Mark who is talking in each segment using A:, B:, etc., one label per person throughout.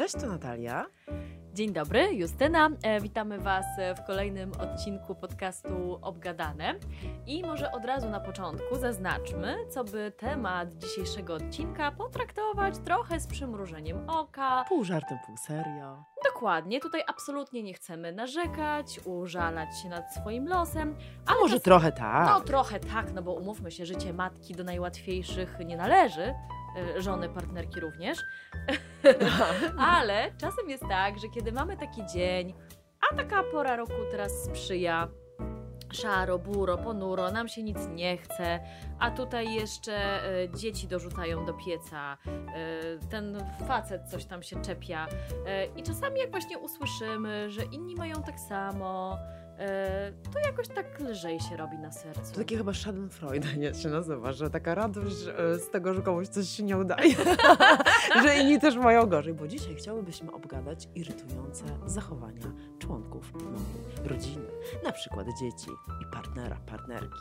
A: Cześć, to Natalia.
B: Dzień dobry, Justyna. E, witamy Was w kolejnym odcinku podcastu Obgadane. I może od razu na początku zaznaczmy, co by temat dzisiejszego odcinka potraktować trochę z przymrużeniem oka.
A: Pół żartem, pół serio.
B: Dokładnie, tutaj absolutnie nie chcemy narzekać, użalać się nad swoim losem.
A: A może
B: czas-
A: trochę tak.
B: No trochę tak, no bo umówmy się, życie matki do najłatwiejszych nie należy. E, Żony, partnerki również. Ale czasem jest tak, że kiedy mamy taki dzień, a taka pora roku teraz sprzyja, szaro, buro, ponuro, nam się nic nie chce, a tutaj jeszcze e, dzieci dorzucają do pieca, e, ten facet coś tam się czepia i czasami jak właśnie usłyszymy, że inni mają tak samo, to jakoś tak lżej się robi na sercu.
A: To takie chyba Schadenfreude nie się nazywa, że taka radość e, z tego, że komuś coś się nie udaje. że inni też mają gorzej, bo dzisiaj chciałybyśmy obgadać irytujące zachowania członków mojej rodziny. Na przykład dzieci i partnera, partnerki.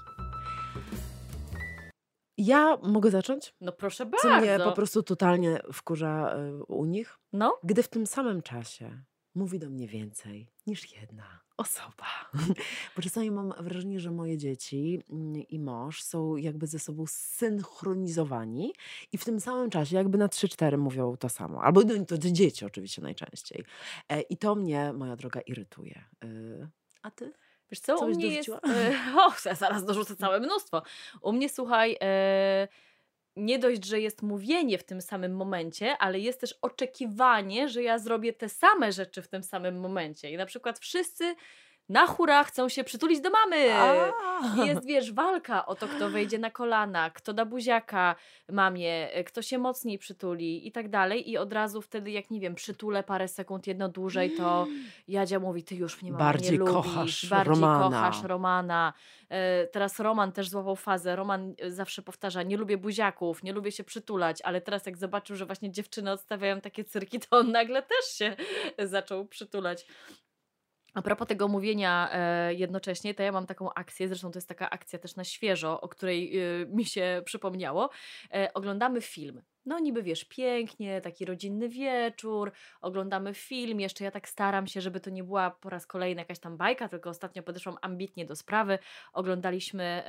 A: Ja mogę zacząć?
B: No proszę
A: Co
B: bardzo.
A: mnie po prostu totalnie wkurza e, u nich?
B: No,
A: gdy w tym samym czasie mówi do mnie więcej niż jedna osoba. Bo czasami mam wrażenie, że moje dzieci mm, i mąż są jakby ze sobą synchronizowani i w tym samym czasie jakby na 3-4 mówią to samo. Albo no, to dzieci oczywiście najczęściej. E, I to mnie, moja droga, irytuje. Y, A ty?
B: wiesz co,
A: Co
B: u mnie jest...
A: dorzuciła?
B: E, o, zaraz dorzucę całe mnóstwo. U mnie, słuchaj, e, nie dość, że jest mówienie w tym samym momencie, ale jest też oczekiwanie, że ja zrobię te same rzeczy w tym samym momencie. I na przykład wszyscy na hura chcą się przytulić do mamy. I Jest, wiesz, walka o to, kto wejdzie na kolana, kto da buziaka mamie, e, kto się mocniej przytuli i tak dalej. I od razu wtedy, jak nie wiem, przytulę parę sekund jedno dłużej, to Jadzia mówi, ty już mnie mama
A: Bardziej
B: nie lubisz,
A: kochasz
B: bardziej
A: Romana.
B: kochasz Romana. E, Teraz Roman też złapał fazę. Roman e, zawsze powtarza, nie lubię buziaków, nie lubię się przytulać, ale teraz jak zobaczył, że właśnie dziewczyny odstawiają takie cyrki, to on nagle też się zaczął przytulać. A propos tego mówienia e, jednocześnie, to ja mam taką akcję, zresztą to jest taka akcja też na świeżo, o której e, mi się przypomniało. E, oglądamy film. No niby wiesz, pięknie, taki rodzinny wieczór, oglądamy film, jeszcze ja tak staram się, żeby to nie była po raz kolejny jakaś tam bajka, tylko ostatnio podeszłam ambitnie do sprawy. Oglądaliśmy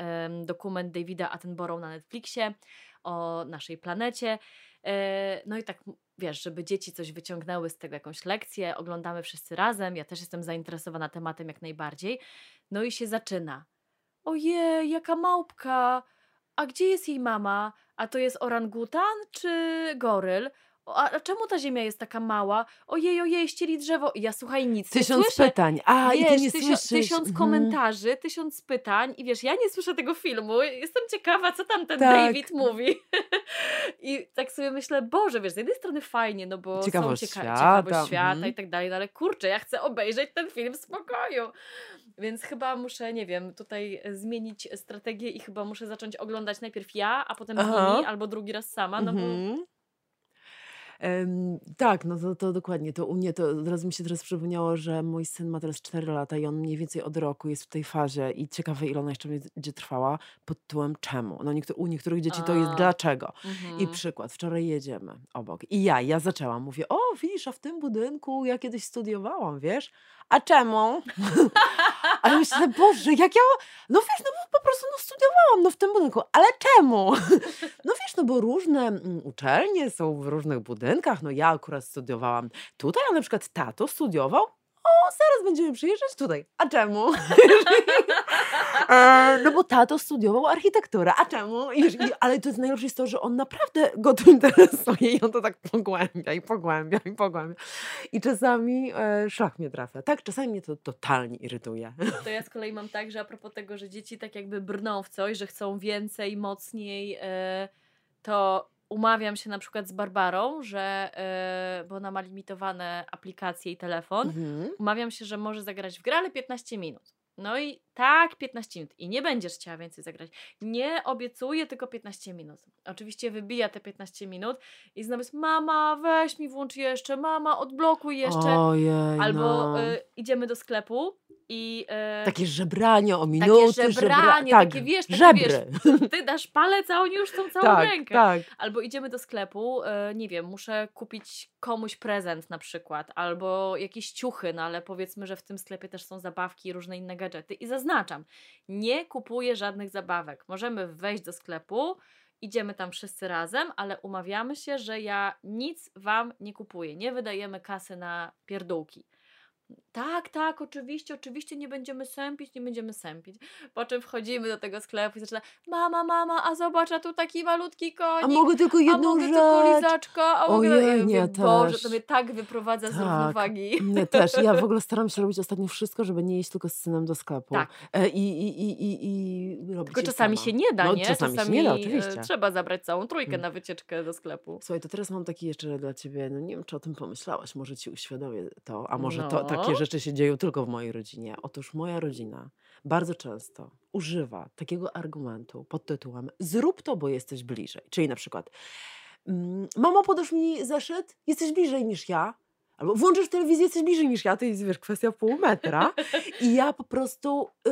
B: dokument Davida Attenborough na Netflixie o naszej planecie. E, No i tak, wiesz, żeby dzieci coś wyciągnęły z tego jakąś lekcję, oglądamy wszyscy razem. Ja też jestem zainteresowana tematem jak najbardziej. No i się zaczyna. Ojej, jaka małpka! A gdzie jest jej mama? A to jest orangutan czy goryl? A a czemu ta ziemia jest taka mała? Ojej, ojej, ścieli drzewo. I ja słuchaj, nic
A: Tysiąc
B: słyszę.
A: pytań. A, i ty
B: Wiesz,
A: nie
B: tysio-
A: słyszysz.
B: tysiąc
A: Mhm.
B: komentarzy, tysiąc pytań i wiesz, ja nie słyszę tego filmu, jestem ciekawa, co tam ten
A: Tak.
B: David mówi. I tak sobie myślę, Boże, wiesz, z jednej strony fajnie, no bo
A: Ciekawość
B: są cieka-
A: świata,
B: ciekawość świata
A: mhm.
B: i tak dalej, no ale kurczę, ja chcę obejrzeć ten film w spokoju. Więc chyba muszę, nie wiem, tutaj e, zmienić strategię i chyba muszę zacząć oglądać najpierw ja, a potem
A: Aha.
B: nimi, albo drugi raz sama, no bo
A: Mhm. Em, tak, no to, to dokładnie. To u mnie to od razu mi się teraz przypomniało, że mój syn ma teraz 4 lata i on mniej więcej od roku jest w tej fazie i ciekawe, ile ona jeszcze będzie trwała pod tytułem czemu. No niektórych, u niektórych dzieci to jest
B: A.
A: dlaczego. I
B: mhm.
A: przykład, wczoraj jedziemy obok i ja, ja zaczęłam, mówię, o widzisz, a w tym budynku ja kiedyś studiowałam, wiesz? A czemu? A ja myślę, Boże, jak ja, no wiesz, no bo po prostu no, studiowałam no, w tym budynku, ale czemu? No wiesz, no bo różne mm, uczelnie są w różnych budynkach, no ja akurat studiowałam tutaj, a na przykład tato studiował, o, zaraz będziemy przyjeżdżać tutaj. A czemu? E, no bo tato studiował architekturę. A czemu? I, ale to jest najlepsze jest to, że on naprawdę go to interesuje i on to tak pogłębia i pogłębia i pogłębia. I czasami e, szlak mnie trafia. Tak, czasami mnie to totalnie irytuje.
B: To ja z kolei mam tak, że a propos tego, że dzieci tak jakby brną w coś, że chcą więcej, mocniej, e, to umawiam się na przykład z Barbarą, że, e, bo ona ma limitowane aplikacje i telefon,
A: Mhm.
B: umawiam się, że może zagrać w grę, ale 15 minut. No i tak, 15 minut. I nie będziesz chciała więcej zagrać. Nie obiecuję, tylko 15 minut. Oczywiście wybija te 15 minut i znowu jest, mama, weź mi włącz jeszcze, mama, odblokuj jeszcze.
A: Ojej,
B: Albo
A: no.
B: y, idziemy do sklepu I e,
A: Takie żebranie o
B: takie
A: minuty, żebra...
B: żebranie,
A: tak,
B: takie wiesz, takie
A: żebry.
B: wiesz, ty dasz palec, a oni już tą całą
A: Tak,
B: rękę.
A: tak.
B: Albo idziemy do sklepu, e, nie wiem, muszę kupić komuś prezent na przykład, albo jakieś ciuchy, no ale powiedzmy, że w tym sklepie też są zabawki i różne inne gadżety. I zaznaczam, nie kupuję żadnych zabawek. Możemy wejść do sklepu, idziemy tam wszyscy razem, ale umawiamy się, że ja nic wam nie kupuję. Nie wydajemy kasy na pierdółki. Tak, tak, oczywiście, oczywiście nie będziemy sępić, nie będziemy sępić. Po czym wchodzimy do tego sklepu i zaczyna mama, mama, a zobacz, a tu taki malutki konik.
A: A mogę tylko
B: a
A: jedną
B: mogę tylko
A: rzecz.
B: lizaczka, a mogę...
A: Ojej,
B: Ja mówię,
A: nie,
B: Boże,
A: też.
B: to mnie tak wyprowadza z
A: Tak.
B: równowagi.
A: Nie, też. Ja w ogóle staram się robić ostatnio wszystko, żeby nie iść tylko z synem do sklepu.
B: Tak.
A: E, I, i, i, i, i robić
B: Tylko czasami
A: sama.
B: się nie da,
A: no,
B: nie?
A: Czasami,
B: czasami
A: się nie da,
B: e,
A: oczywiście.
B: trzeba zabrać całą trójkę
A: Mm.
B: na wycieczkę do sklepu.
A: Słuchaj, to teraz mam taki jeszcze dla ciebie, no nie wiem, czy o tym pomyślałaś, może ci uświadomię to, a może to, takie
B: No.
A: Rzeczy się dzieją tylko w mojej rodzinie. Otóż moja rodzina bardzo często używa takiego argumentu pod tytułem zrób to, bo jesteś bliżej. Czyli na przykład mm, mamo, podasz mi zeszyt? Jesteś bliżej niż ja. Albo włączysz telewizję, jesteś bliżej niż ja. To jest, wiesz, kwestia pół metra. I ja po prostu... y,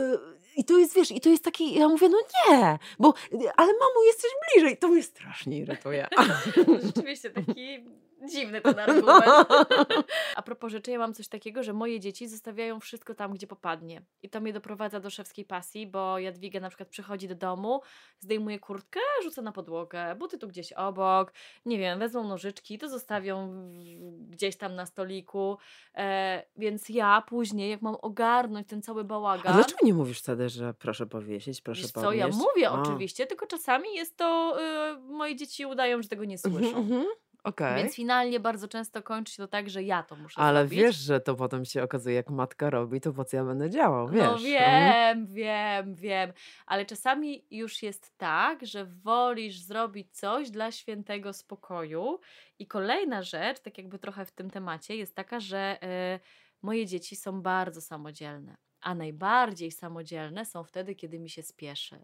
A: I to jest, wiesz, i to jest taki... Ja mówię, no nie, bo... Ale mamo, jesteś bliżej. To mnie strasznie irytuje.
B: Rzeczywiście taki dziwny ten argument. A propos rzeczy, ja mam coś takiego, że moje dzieci zostawiają wszystko tam, gdzie popadnie. I to mnie doprowadza do szewskiej pasji, bo Jadwiga na przykład przychodzi do domu, zdejmuje kurtkę, rzuca na podłogę, buty tu gdzieś obok, nie wiem, wezmą nożyczki, to zostawią gdzieś tam na stoliku. E, więc ja później, jak mam ogarnąć ten cały
A: A
B: bałagan...
A: dlaczego nie mówisz wtedy, że proszę powiesić, proszę
B: Wiesz co, ja mówię
A: A.
B: oczywiście, tylko czasami jest to, y, moje dzieci udają, że tego nie
A: Mhm,
B: słyszą.
A: Okej.
B: Więc finalnie bardzo często kończy się to tak, że ja to muszę
A: Ale
B: zrobić.
A: wiesz, że to potem się okazuje, jak matka robi, to po co ja będę działał, wiesz?
B: No wiem, wiem, wiem. Ale czasami już jest tak, że wolisz zrobić coś dla świętego spokoju. I kolejna rzecz, tak jakby trochę w tym temacie, jest taka, że y, moje dzieci są bardzo samodzielne. A najbardziej samodzielne są wtedy, kiedy mi się spieszy.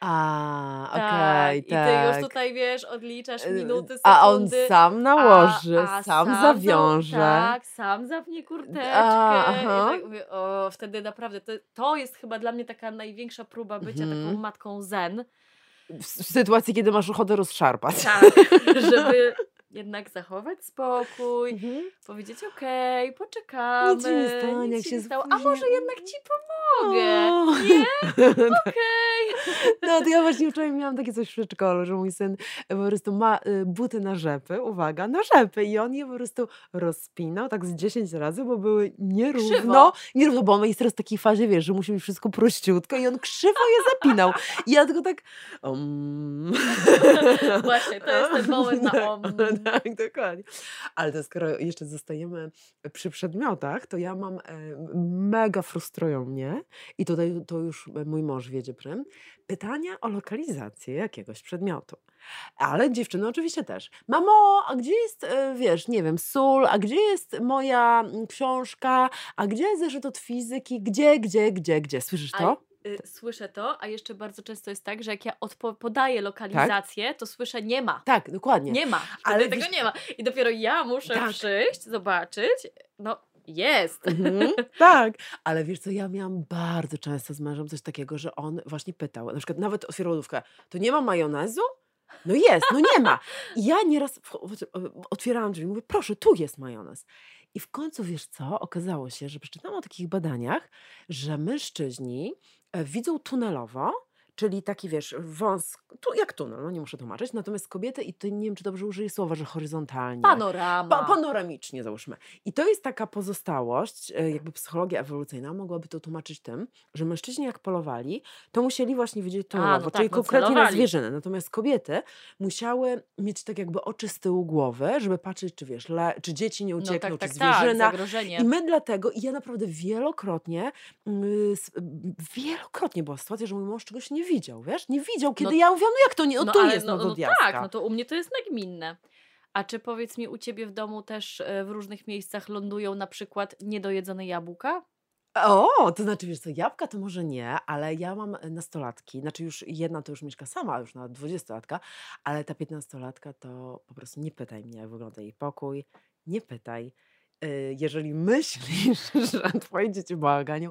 A: A,
B: Tak,
A: okej,
B: I ty
A: tak.
B: już tutaj wiesz, odliczasz
A: Y,
B: minuty, sekundy.
A: A on sam nałoży,
B: a, a
A: sam
B: za-
A: zawiąże.
B: tak, sam zawnie kurteczkę.
A: A,
B: tak mówię, o, wtedy naprawdę, to, to jest chyba dla mnie taka największa próba bycia
A: Mhm.
B: taką matką zen.
A: W w sytuacji, kiedy masz ochotę rozszarpać.
B: Tak, żeby jednak zachować spokój,
A: Mhm.
B: powiedzieć okej, poczekamy.
A: Nic się nie stanie,
B: nic
A: jak
B: się nie stało. A może jednak ci pomogę?
A: O.
B: Nie? Okej.
A: No to ja właśnie wczoraj miałam takie coś w przedszkolu, że mój syn po prostu ma y, buty na rzepy, uwaga, na rzepy i on je po prostu rozpinał tak z 10 razy, bo były nierówno,
B: Krzywo.
A: nierówno, bo on jest teraz w takiej fazie, wiesz, że musi być wszystko prościutko i on krzywo je zapinał. I ja tylko tak um.
B: Właśnie, to jest ten moment na om.
A: Tak, dokładnie. Ale to skoro jeszcze zostajemy przy przedmiotach, to ja mam, e, mega frustrują mnie i tutaj to już mój mąż wiedzie prym, pytania o lokalizację jakiegoś przedmiotu. Ale dziewczyny oczywiście też. Mamo, a gdzie jest, e, wiesz, nie wiem, sól, a gdzie jest moja książka, a gdzie jest zeszyt od fizyki, gdzie, gdzie, gdzie, gdzie? Słyszysz to?
B: Y, Słyszę to, a jeszcze bardzo często jest tak, że jak ja podaję lokalizację, to słyszę nie ma.
A: Tak, dokładnie.
B: Nie ma.
A: Ale
B: tego
A: wiesz-
B: nie ma. I dopiero ja muszę
A: Tak.
B: przyjść, zobaczyć. No, jest.
A: Mhm, tak, ale wiesz co, ja miałam bardzo często z mężem coś takiego, że on właśnie pytał, na przykład nawet otwierał lodówkę, to nie ma majonezu? No jest, no nie ma. I ja nieraz otwierałam drzwi i mówię, proszę, tu jest majonez. I w końcu, wiesz co, okazało się, że przeczytałam o takich badaniach, że mężczyźni widzą tunelowo, czyli taki, wiesz, wąs, tu, jak tunel, no nie muszę tłumaczyć, natomiast kobiety, i to nie wiem, czy dobrze użyję słowa, że horyzontalnie.
B: Panorama.
A: Pa, panoramicznie załóżmy. I to jest taka pozostałość, e, jakby psychologia ewolucyjna mogłaby to tłumaczyć tym, że mężczyźni jak polowali, to musieli właśnie widzieć tunelowo,
B: no tak,
A: czyli
B: no
A: konkretnie na zwierzynę. Natomiast kobiety musiały mieć tak jakby oczy z tyłu głowy, żeby patrzeć, czy wiesz, le, czy dzieci nie
B: no
A: uciekną,
B: tak, tak,
A: czy
B: tak,
A: zwierzyna.
B: zagrożenie.
A: I my dlatego, i ja naprawdę wielokrotnie, y, s- y, wielokrotnie była sytuacja, że mój mąż czegoś nie widział, wiesz? Nie widział, kiedy
B: No-
A: ja mówiłam, no jak to nie, no, tu
B: ale
A: jest, no,
B: no, no tak, no to u mnie to jest nagminne. A czy powiedz mi, u ciebie w domu też e, w różnych miejscach lądują na przykład niedojedzone jabłka?
A: O, to znaczy, wiesz co, jabłka to może nie, ale ja mam nastolatki, znaczy już jedna to już mieszka sama, już nawet dwudziestolatka, ale ta piętnastolatka to po prostu nie pytaj mnie, jak wygląda jej pokój, nie pytaj. Y, jeżeli myślisz, że twoje dzieci błaganią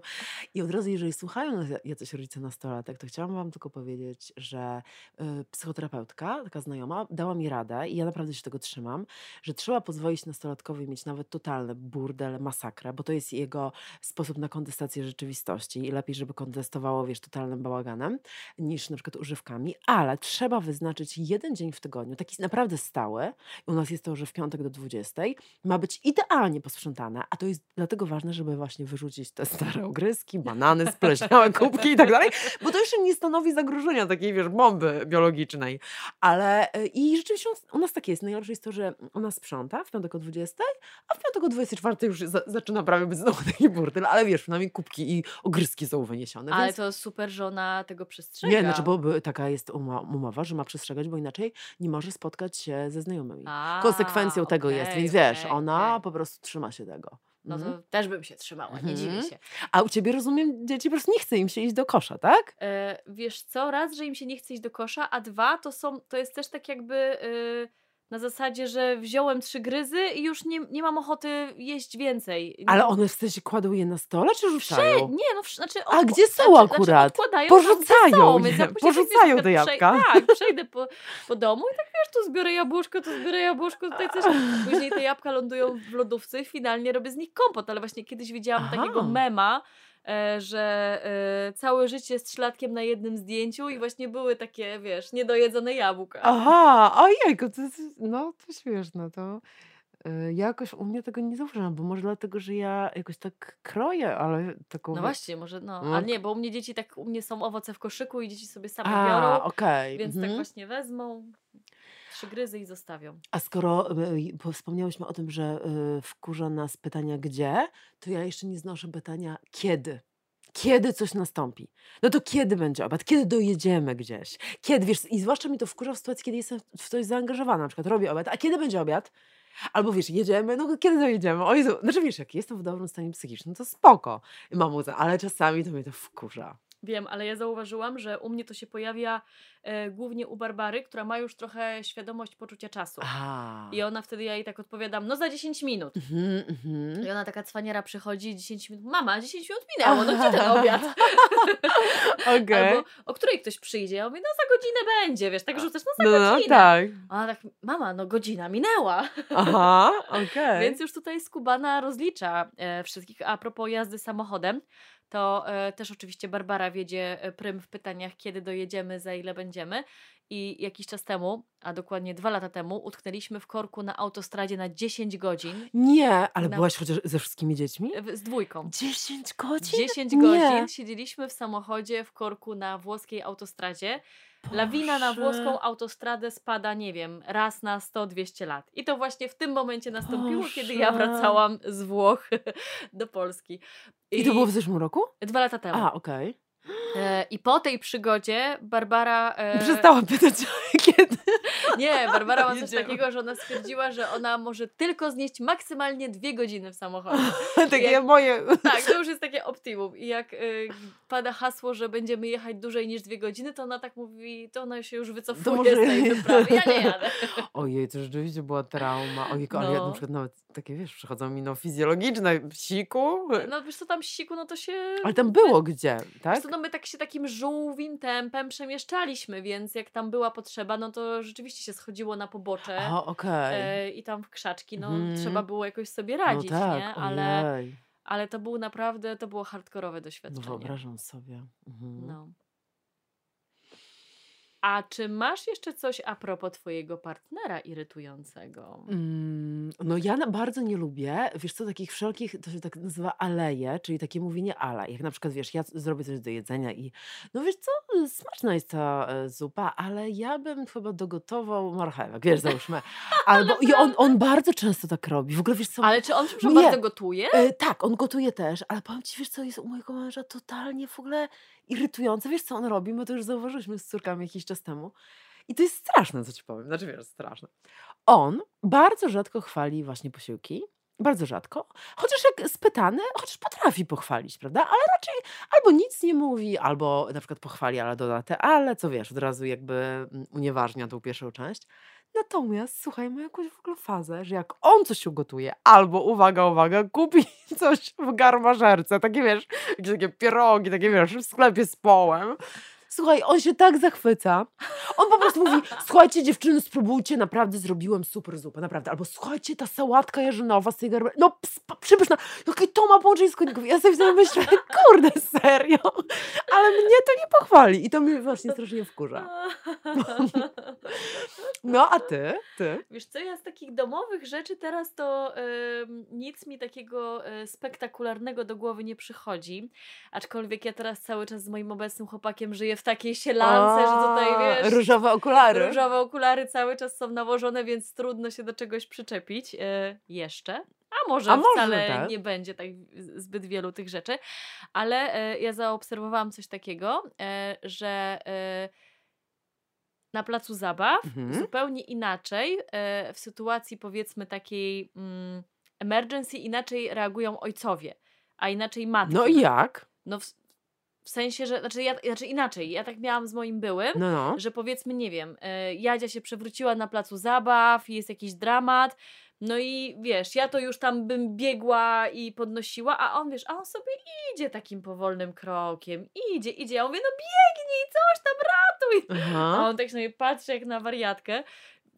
A: i od razu, jeżeli słuchają jacyś rodzice nastolatek, to chciałam wam tylko powiedzieć, że y, psychoterapeutka, taka znajoma, dała mi radę i ja naprawdę się tego trzymam, że trzeba pozwolić nastolatkowi mieć nawet totalny burdel, masakrę, bo to jest jego sposób na kontestację rzeczywistości i lepiej, żeby kontestowało, wiesz, totalnym bałaganem, niż na przykład używkami, ale trzeba wyznaczyć jeden dzień w tygodniu, taki naprawdę stały, u nas jest to, że w piątek do 20 ma być idealnie posprzątane, a to jest dlatego ważne, żeby właśnie wyrzucić te stare ogryski, banany, spleśniałe kubki i tak dalej, bo to jeszcze nie stanowi zagrożenia takiej, wiesz, bomby biologicznej. Ale y, i rzeczywiście u nas tak jest. Najlepsze jest to, że ona sprząta w piątek o 20, a w piątek o 24 już za, zaczyna prawie być znowu taki burdel, ale wiesz, przynajmniej kubki i ogryski są wyniesione.
B: Ale
A: więc...
B: to super, że ona tego przestrzega.
A: Nie, znaczy, bo taka jest umowa, że ma przestrzegać, bo inaczej nie może spotkać się ze znajomymi.
B: A,
A: Konsekwencją tego jest, więc wiesz,
B: okej,
A: ona
B: okej.
A: po prostu trzyma się tego.
B: No
A: Mhm.
B: to też bym się trzymała, nie dziwię
A: Mhm.
B: się.
A: A u ciebie rozumiem, dzieci po prostu nie chce im się iść do kosza, tak?
B: E, wiesz co, raz, że im się nie chce iść do kosza, a dwa, to, są, to jest też tak jakby y, na zasadzie, że wziąłem trzy gryzy i już nie, nie mam ochoty jeść więcej.
A: Ale one w sensie kładą je na stole, czy
B: Prze-
A: rzucają?
B: nie, no, znaczy,
A: A
B: odkł-
A: gdzie są
B: znaczy,
A: akurat?
B: Znaczy tam, gdzie
A: Porzucają
B: są,
A: je,
B: ja
A: porzucają
B: przykład
A: jabłka.
B: Przej- tak, przejdę po, po domu i tak wiesz, tu zbiorę jabłuszko, tu zbiorę jabłuszko, tutaj coś. Później te jabłka lądują w lodówce i finalnie robię z nich kompot, ale właśnie kiedyś widziałam
A: Aha.
B: takiego mema, że e, całe życie z trzylatkiem na jednym zdjęciu i właśnie były takie, wiesz, niedojedzone jabłka.
A: Aha, ojejku, to, jest- no to śmieszne, to y, jakoś u mnie tego nie zauważyłam, bo może dlatego, że ja jakoś tak kroję, ale taką...
B: No właśnie, może no,
A: No.
B: ale nie, bo u mnie dzieci tak, u mnie są owoce w koszyku i dzieci sobie same
A: A,
B: biorą,
A: okej.
B: więc tak
A: mhm.
B: właśnie wezmą, trzy gryzy i zostawią.
A: A skoro y, bo wspomniałyśmy o tym, że y, wkurza nas pytania gdzie, to ja jeszcze nie znoszę pytania kiedy. Kiedy coś nastąpi? No to kiedy będzie obiad? Kiedy dojedziemy gdzieś? Kiedy, wiesz, i zwłaszcza mi to wkurza w sytuacji, kiedy jestem w coś zaangażowana, na przykład robię obiad, a kiedy będzie obiad? Albo wiesz, jedziemy, no kiedy dojedziemy? O Jezu, znaczy wiesz, jak jestem w dobrym stanie psychicznym, to spoko, mam łzę, ale czasami to mnie to wkurza.
B: Wiem, ale ja zauważyłam, że u mnie to się pojawia e, głównie u Barbary, która ma już trochę świadomość poczucia czasu. I ona wtedy ja jej tak odpowiadam, no za 10 minut.
A: Mhm, mhm.
B: I ona taka cwaniara przychodzi 10 minut, mama, 10 minut minęło, no gdzie ten obiad?
A: Okej.
B: Albo o której ktoś przyjdzie? Ja mówię, no za godzinę będzie, wiesz, tak rzucasz, no za
A: No, no,
B: godzinę.
A: tak.
B: A ona tak, mama, no godzina minęła.
A: Aha, okej.
B: Więc już tutaj skubana rozlicza e, wszystkich. A propos jazdy samochodem, to e, też oczywiście Barbara wiedzie e, prym w pytaniach, kiedy dojedziemy, za ile będziemy. I jakiś czas temu, a dokładnie dwa lata temu, utknęliśmy w korku na autostradzie na 10 godzin
A: Nie, ale
B: Na-
A: byłaś chociaż ze wszystkimi dziećmi?
B: z dwójką.
A: 10 godzin?
B: 10
A: Nie.
B: godzin siedzieliśmy w samochodzie w korku na włoskiej autostradzie. Lawina na
A: Boże.
B: włoską autostradę spada, nie wiem, raz na 100-200 lat. I to właśnie w tym momencie nastąpiło, kiedy ja
A: Boże.
B: wracałam z Włoch do Polski.
A: I to było w zeszłym roku?
B: Dwa lata temu.
A: A, okej.
B: E, I po tej przygodzie Barbara. E,
A: Przestałam pytać.
B: Nie, Barbara ma coś takiego, że ona stwierdziła, że ona może tylko znieść maksymalnie dwie godziny w samochodzie.
A: Takie
B: Jak-
A: moje...
B: Tak, to już jest takie optimum. I jak y, pada hasło, że będziemy jechać dłużej niż dwie godziny, to ona tak mówi, to ona się już wycofuje
A: może-
B: z tej wyprawy. Ja nie jadę.
A: Ojej, to rzeczywiście była trauma. Ojej, ale ja
B: No.
A: na przykład nawet takie, wiesz, przychodzą mi no fizjologiczne, siku.
B: No wiesz co, tam siku, no to się...
A: Ale tam było gdzie, tak?
B: Co, no my tak się takim żółwim tempem przemieszczaliśmy, więc jak tam była potrzeba, no to rzeczywiście się schodziło na pobocze.
A: A, okej.
B: E, I tam w krzaczki, no
A: Mhm.
B: trzeba było jakoś sobie
A: No
B: radzić,
A: tak,
B: nie? Ale,
A: ojej.
B: ale to był naprawdę, to było hardkorowe
A: No
B: doświadczenie.
A: wyobrażam sobie. Mhm.
B: No. A czy masz jeszcze coś a propos twojego partnera irytującego?
A: Mm, No ja bardzo nie lubię, wiesz co, takich wszelkich, to się tak nazywa aleje, czyli takie mówienie ala. Jak na przykład, wiesz, ja zrobię coś do jedzenia i no wiesz co, smaczna jest ta e, zupa, ale ja bym chyba dogotował marchewek, wiesz, załóżmy. Albo, I on, on bardzo często tak robi. W ogóle, wiesz co,
B: Ale czy on przepraszam,
A: Nie.
B: bardzo gotuje?
A: E, tak, on gotuje też, ale powiem ci, wiesz co, jest u mojego męża totalnie w ogóle irytujące. Wiesz co on robi? My to już zauważyliśmy z córkami jakiś czas temu. I to jest straszne, co ci powiem. Znaczy, wiesz, straszne. On bardzo rzadko chwali właśnie posiłki. Bardzo rzadko. Chociaż jak spytany, chociaż potrafi pochwalić, prawda? Ale raczej albo nic nie mówi, albo na przykład pochwali, ale doda te ale, co wiesz, od razu jakby mm, unieważnia tą pierwszą część. Natomiast słuchaj, ma jakąś w ogóle fazę, że jak on coś ugotuje, albo uwaga, uwaga, kupi coś w garmażerce, takie wiesz, jakieś takie pierogi, takie wiesz, w sklepie z połem. Słuchaj, on się tak zachwyca. On po prostu mówi, słuchajcie dziewczyny, spróbujcie, naprawdę zrobiłem super zupę, naprawdę. Albo słuchajcie, ta sałatka jarzynowa z tej garby... No ps- p- przepyszna, jakie to ma połączenie składników. Ja sobie wtedy myślę, kurde, serio? Ale mnie to nie pochwali i to mnie właśnie strasznie wkurza. No, a ty? Ty?
B: Wiesz co, ja z takich domowych rzeczy teraz to nic mi takiego e, spektakularnego do głowy nie przychodzi. Aczkolwiek ja teraz cały czas z moim obecnym chłopakiem żyję w takiej sielance, że tutaj
A: A,
B: wiesz.
A: Różowe okulary.
B: Różowe okulary cały czas są nałożone, więc trudno się do czegoś przyczepić e, jeszcze. A może,
A: A może,
B: wcale
A: tak.
B: nie będzie tak zbyt wielu tych rzeczy, ale e, ja zaobserwowałam coś takiego, e, że e, na placu zabaw
A: Mhm.
B: zupełnie inaczej e, w sytuacji powiedzmy takiej mm, emergency inaczej reagują ojcowie, a inaczej matki.
A: No i jak?
B: No w, w sensie, że znaczy, ja, znaczy inaczej, ja tak miałam z moim byłym,
A: No, no.
B: że powiedzmy, nie wiem, e, Jadzia się przewróciła na placu zabaw jest jakiś dramat, no i wiesz, ja to już tam bym biegła i podnosiła, a on wiesz, a on sobie idzie takim powolnym krokiem, idzie, idzie, ja mówię, no biegnij, coś tam ratuj, a
A: Aha.
B: on tak mnie patrzy jak na wariatkę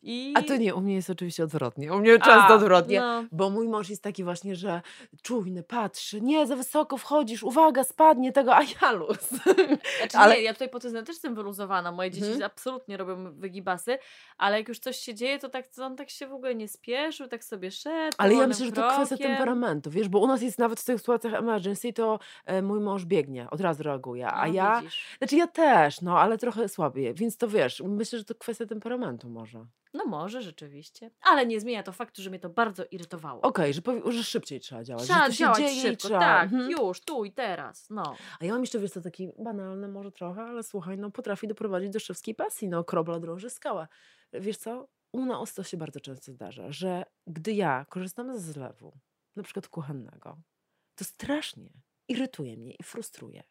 B: i...
A: A to nie, u mnie jest oczywiście odwrotnie. U mnie często
B: A,
A: odwrotnie.
B: No.
A: Bo mój mąż jest taki właśnie, że czujny, patrzy, nie, za wysoko wchodzisz, uwaga, spadnie tego, a ja luz.
B: Znaczy
A: Ale-
B: nie, ja tutaj pod tym też jestem wyluzowana. Moje dzieci
A: Mhm.
B: absolutnie robią wygibasy, ale jak już coś się dzieje, to tak to on tak się w ogóle nie spieszył, tak sobie szedł.
A: Ale ja myślę, że to kwestia temperamentu, wiesz, bo u nas jest nawet w tych sytuacjach emergency, to e, mój mąż biegnie, od razu reaguje, a
B: No,
A: ja,
B: widzisz.
A: znaczy ja też, no, ale trochę słabiej, więc to wiesz, myślę, że to kwestia temperamentu może.
B: No może rzeczywiście. Ale nie zmienia to faktu, że mnie to bardzo irytowało.
A: Okej, że, powi- że szybciej trzeba działać,
B: Trzeba
A: że to się
B: działać
A: dzieje i
B: szybko,
A: trzeba...
B: tak,
A: Mhm.
B: już, tu i teraz, no.
A: A ja mam jeszcze, wiesz co, taki banalny może trochę, ale słuchaj, no potrafi doprowadzić do szewskiej pasji, no krobla drąży skała. Wiesz co, u nas to się bardzo często zdarza, że gdy ja korzystam ze zlewu, na przykład kuchennego, to strasznie irytuje mnie i frustruje,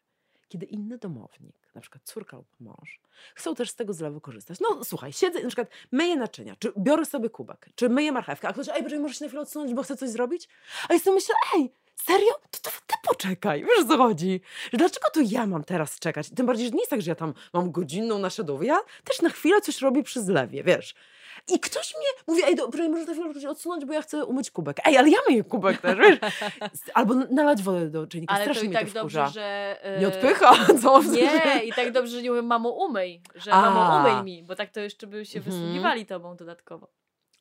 A: kiedy inny domownik, na przykład córka lub mąż, chcą też z tego zlewu korzystać. No słuchaj, siedzę, na przykład myję naczynia, czy biorę sobie kubek, czy myję marchewkę, a ktoś, ej, poczekaj, możesz na chwilę odsunąć, bo chcę coś zrobić? A ja sobie myślę, ej, serio? To, to ty poczekaj, wiesz co chodzi? Dlaczego to ja mam teraz czekać? Tym bardziej, że nie jest tak, że ja tam mam godzinną nasiadowę. Ja też na chwilę coś robię przy zlewie, wiesz. I ktoś mnie mówi, ej, dobrze, może na chwilę ktoś odsunąć, bo ja chcę umyć kubek. Ej, ale ja myję kubek też, wiesz. Albo nalać wodę do czajnika,
B: Ale to
A: strasznie
B: i
A: mnie
B: tak
A: to
B: dobrze, że... e,
A: Nie odpycha, co?
B: Nie, i tak dobrze, że nie mówię mamo umyj, że
A: A.
B: mamo umyj mi, bo tak to jeszcze by się
A: Mhm.
B: wysługiwali tobą dodatkowo.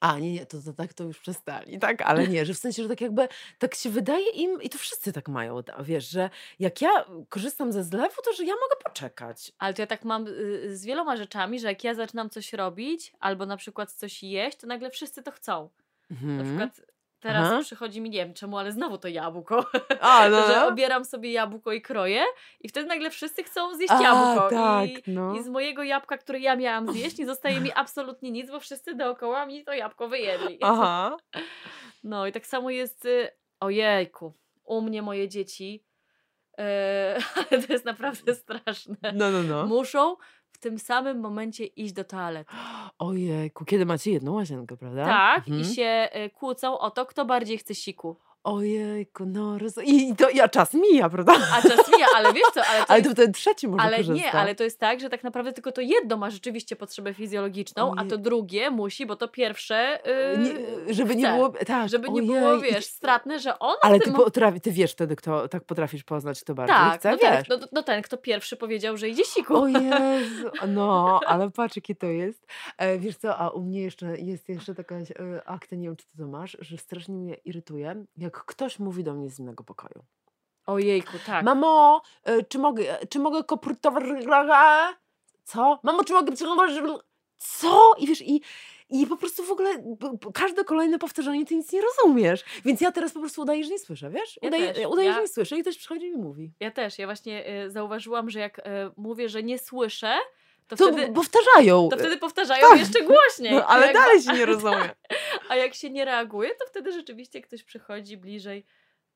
A: A, nie, nie, to, to tak to już przestali, tak? Ale nie, że w sensie, że tak jakby, tak się wydaje im, i to wszyscy tak mają, wiesz, że jak ja korzystam ze zlewu, to że ja mogę poczekać.
B: Ale to ja tak mam y, z wieloma rzeczami, że jak ja zaczynam coś robić, albo na przykład coś jeść, to nagle wszyscy to chcą. Na
A: Mhm.
B: przykład teraz
A: Aha.
B: przychodzi mi, nie wiem czemu, ale znowu to jabłko,
A: A, no,
B: że obieram sobie jabłko i kroję i wtedy nagle wszyscy chcą zjeść
A: A,
B: jabłko.
A: tak,
B: I,
A: no.
B: I z mojego jabłka, które ja miałam zjeść, nie zostaje mi absolutnie nic, bo wszyscy dookoła mi to jabłko wyjedli.
A: Aha.
B: No i tak samo jest, y, ojejku, u mnie moje dzieci, e, ale to jest naprawdę straszne,
A: No, no, no.
B: muszą w tym samym momencie iść do toalety.
A: Ojejku, kiedy macie jedną łazienkę, prawda?
B: Tak,
A: Mhm.
B: i się y, kłócą o to, kto bardziej chce siku.
A: Ojejku, no roz... I to ja czas mija, prawda?
B: A czas mija, ale wiesz co, ale to
A: Ale
B: jest
A: to wtedy trzeci może
B: Ale
A: korzysta.
B: nie, ale to jest tak, że tak naprawdę tylko to jedno ma rzeczywiście potrzebę fizjologiczną, a to drugie musi, bo to pierwsze. Yy,
A: nie, żeby nie
B: chce.
A: było, tak,
B: Żeby nie
A: ojej.
B: było, wiesz, stratne, że on.
A: Ale ty, potrafi, ty wiesz wtedy, kto tak potrafisz poznać, kto bardziej
B: Tak,
A: chce,
B: no ten,
A: wiesz.
B: no, no ten, kto pierwszy powiedział, że idzie siku.
A: O Jezu, no, ale patrz, jakie to jest. E, wiesz co, a u mnie jeszcze jest jeszcze taka e, akcja, nie wiem, czy ty to masz, że strasznie mnie irytuje, jak ktoś mówi do mnie z innego pokoju.
B: Ojejku, tak.
A: Mamo, e, czy mogę, czy mogę koprutować... Co? Mamo, czy mogę... Co? I wiesz, i, i po prostu w ogóle każde kolejne powtarzanie ty nic nie rozumiesz. Więc ja teraz po prostu udaję, że nie słyszę, wiesz?
B: Ja
A: Udaję,
B: też.
A: udaję
B: Ja-
A: że nie słyszę i ktoś przychodzi i mi mówi.
B: Ja też, ja właśnie y, zauważyłam, że jak y, mówię, że nie słyszę, to,
A: To
B: wtedy.
A: powtarzają.
B: To wtedy powtarzają
A: tak.
B: jeszcze głośniej.
A: No, ale
B: Jak-
A: dalej się nie rozumie.
B: A jak się nie reaguje, to wtedy rzeczywiście ktoś przychodzi bliżej.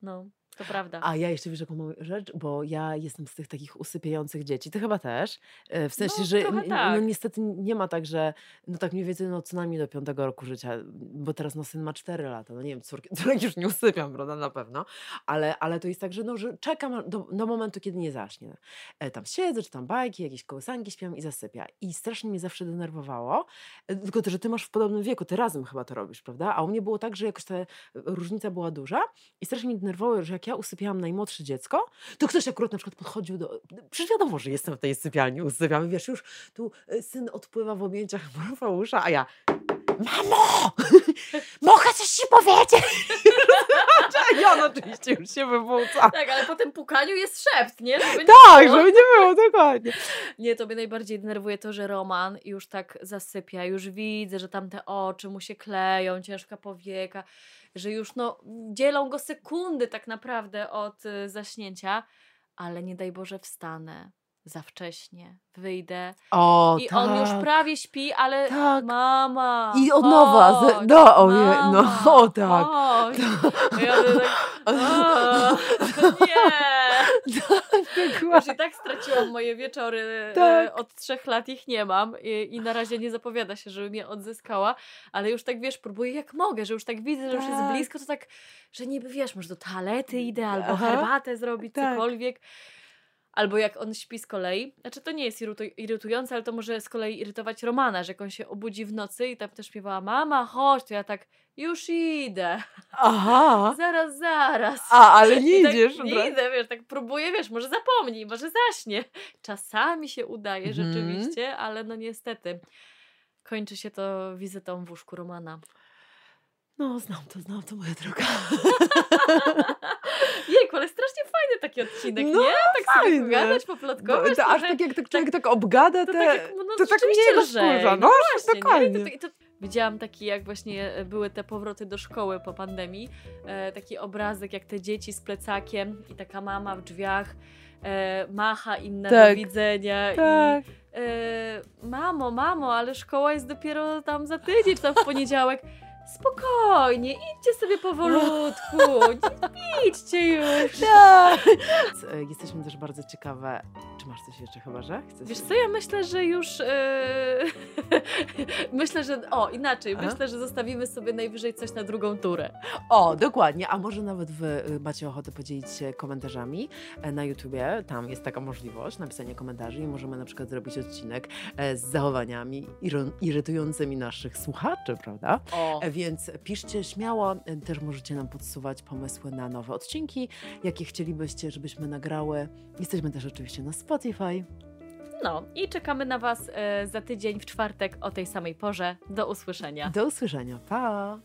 B: No. To prawda.
A: A ja jeszcze wiesz jaką mam rzecz, bo ja jestem z tych takich usypiających dzieci. Ty chyba też. E, W sensie,
B: No,
A: że no
B: tak.
A: niestety nie ma tak, że no tak mniej więcej no co najmniej do piątego roku życia, bo teraz no syn ma 4 lata, no nie wiem, córki, córek już nie usypiam, prawda, na pewno, ale, ale to jest tak, że no, że czekam do, do momentu, kiedy nie zaśnie. E, Tam siedzę, czy tam bajki, jakieś kołysanki śpiewam i zasypia. I strasznie mnie zawsze denerwowało, e, tylko to, że ty masz w podobnym wieku, ty razem chyba to robisz, prawda? A u mnie było tak, że jakoś ta różnica była duża i strasznie mnie denerwowało, że jak ja usypiałam najmłodsze dziecko, to ktoś akurat na przykład podchodził do... Przecież wiadomo, że jestem w tej sypialni, usypiam, wiesz, już tu e, syn odpływa w objęciach Morfeusza, a ja... Mamo! Mogę coś ci powiedzieć? I on oczywiście już się wywłóca.
B: Tak, ale po tym pukaniu jest szept, nie? Żeby nie
A: Tak,
B: było.
A: żeby nie było, dokładnie.
B: Nie, to mnie najbardziej denerwuje to, że Roman już tak zasypia, już widzę, że tam te oczy mu się kleją, ciężka powieka, że już no dzielą go sekundy tak naprawdę od y, zaśnięcia, ale nie daj Boże wstanę za wcześnie, wyjdę
A: O,
B: i
A: tak.
B: on już prawie śpi, ale
A: Tak.
B: mama,
A: I od nowa,
B: chodź,
A: no, ojej, no,
B: mama,
A: o, tak.
B: chodź. Ja tak, "O, nie. Już i tak straciłam moje wieczory.
A: Tak.
B: E, od trzech lat ich nie mam i, i na razie nie zapowiada się, żeby mnie odzyskała, ale już tak wiesz, próbuję jak mogę, że już tak widzę, że już jest
A: Tak.
B: blisko, to tak, że niby wiesz, może do toalety idę albo
A: Aha.
B: herbatę zrobić,
A: Tak.
B: cokolwiek. Albo jak on śpi z kolei, znaczy to nie jest irytu- irytujące, ale to może z kolei irytować Romana, że jak on się obudzi w nocy i tam też śpiewała mama, chodź, to ja tak, już idę,
A: Aha.
B: zaraz, zaraz.
A: A, ale nie
B: I tak
A: idziesz. od
B: nie idę, wiesz, tak próbuję, wiesz, może zapomnij, może zaśnie. Czasami się udaje
A: Mhm.
B: rzeczywiście, ale no niestety kończy się to wizytą w łóżku Romana.
A: No, znam to, znam to, moja droga.
B: Jejku, ale strasznie taki odcinek,
A: No,
B: nie? Tak sobie
A: fajny.
B: pogadać,
A: No,
B: poplotkować.
A: to aż tak jak tak człowiek tak obgada
B: to
A: te...
B: tak, jak, no,
A: to tak mnie rozkurza. No,
B: właśnie, nie?
A: dokładnie.
B: I to, i to, widziałam taki, jak właśnie były te powroty do szkoły po pandemii, e, taki obrazek, jak te dzieci z plecakiem i taka mama w drzwiach e, macha im na
A: Tak.
B: do widzenia i
A: Tak.
B: e, mamo, mamo, ale szkoła jest dopiero tam za tydzień, tam w poniedziałek. Spokojnie, idźcie sobie powolutku, idźcie już.
A: Tak. Jesteśmy też bardzo ciekawe. Czy masz coś jeszcze chyba, że? Chcesz
B: Wiesz co, ja myślę, że już. e, myślę, że. O, inaczej.
A: Aha.
B: Myślę, że zostawimy sobie najwyżej coś na drugą turę.
A: O, dokładnie. A może nawet wy y, macie ochotę podzielić się komentarzami e, na YouTubie. Tam jest taka możliwość napisania komentarzy i możemy na przykład zrobić odcinek e, z zachowaniami irytującymi naszych słuchaczy, prawda?
B: O.
A: E, Więc piszcie śmiało, też możecie nam podsuwać pomysły na nowe odcinki, jakie chcielibyście, żebyśmy nagrały. Jesteśmy też oczywiście na Spotify.
B: No i czekamy na Was e, za tydzień w czwartek o tej samej porze. Do usłyszenia.
A: Do usłyszenia. Pa!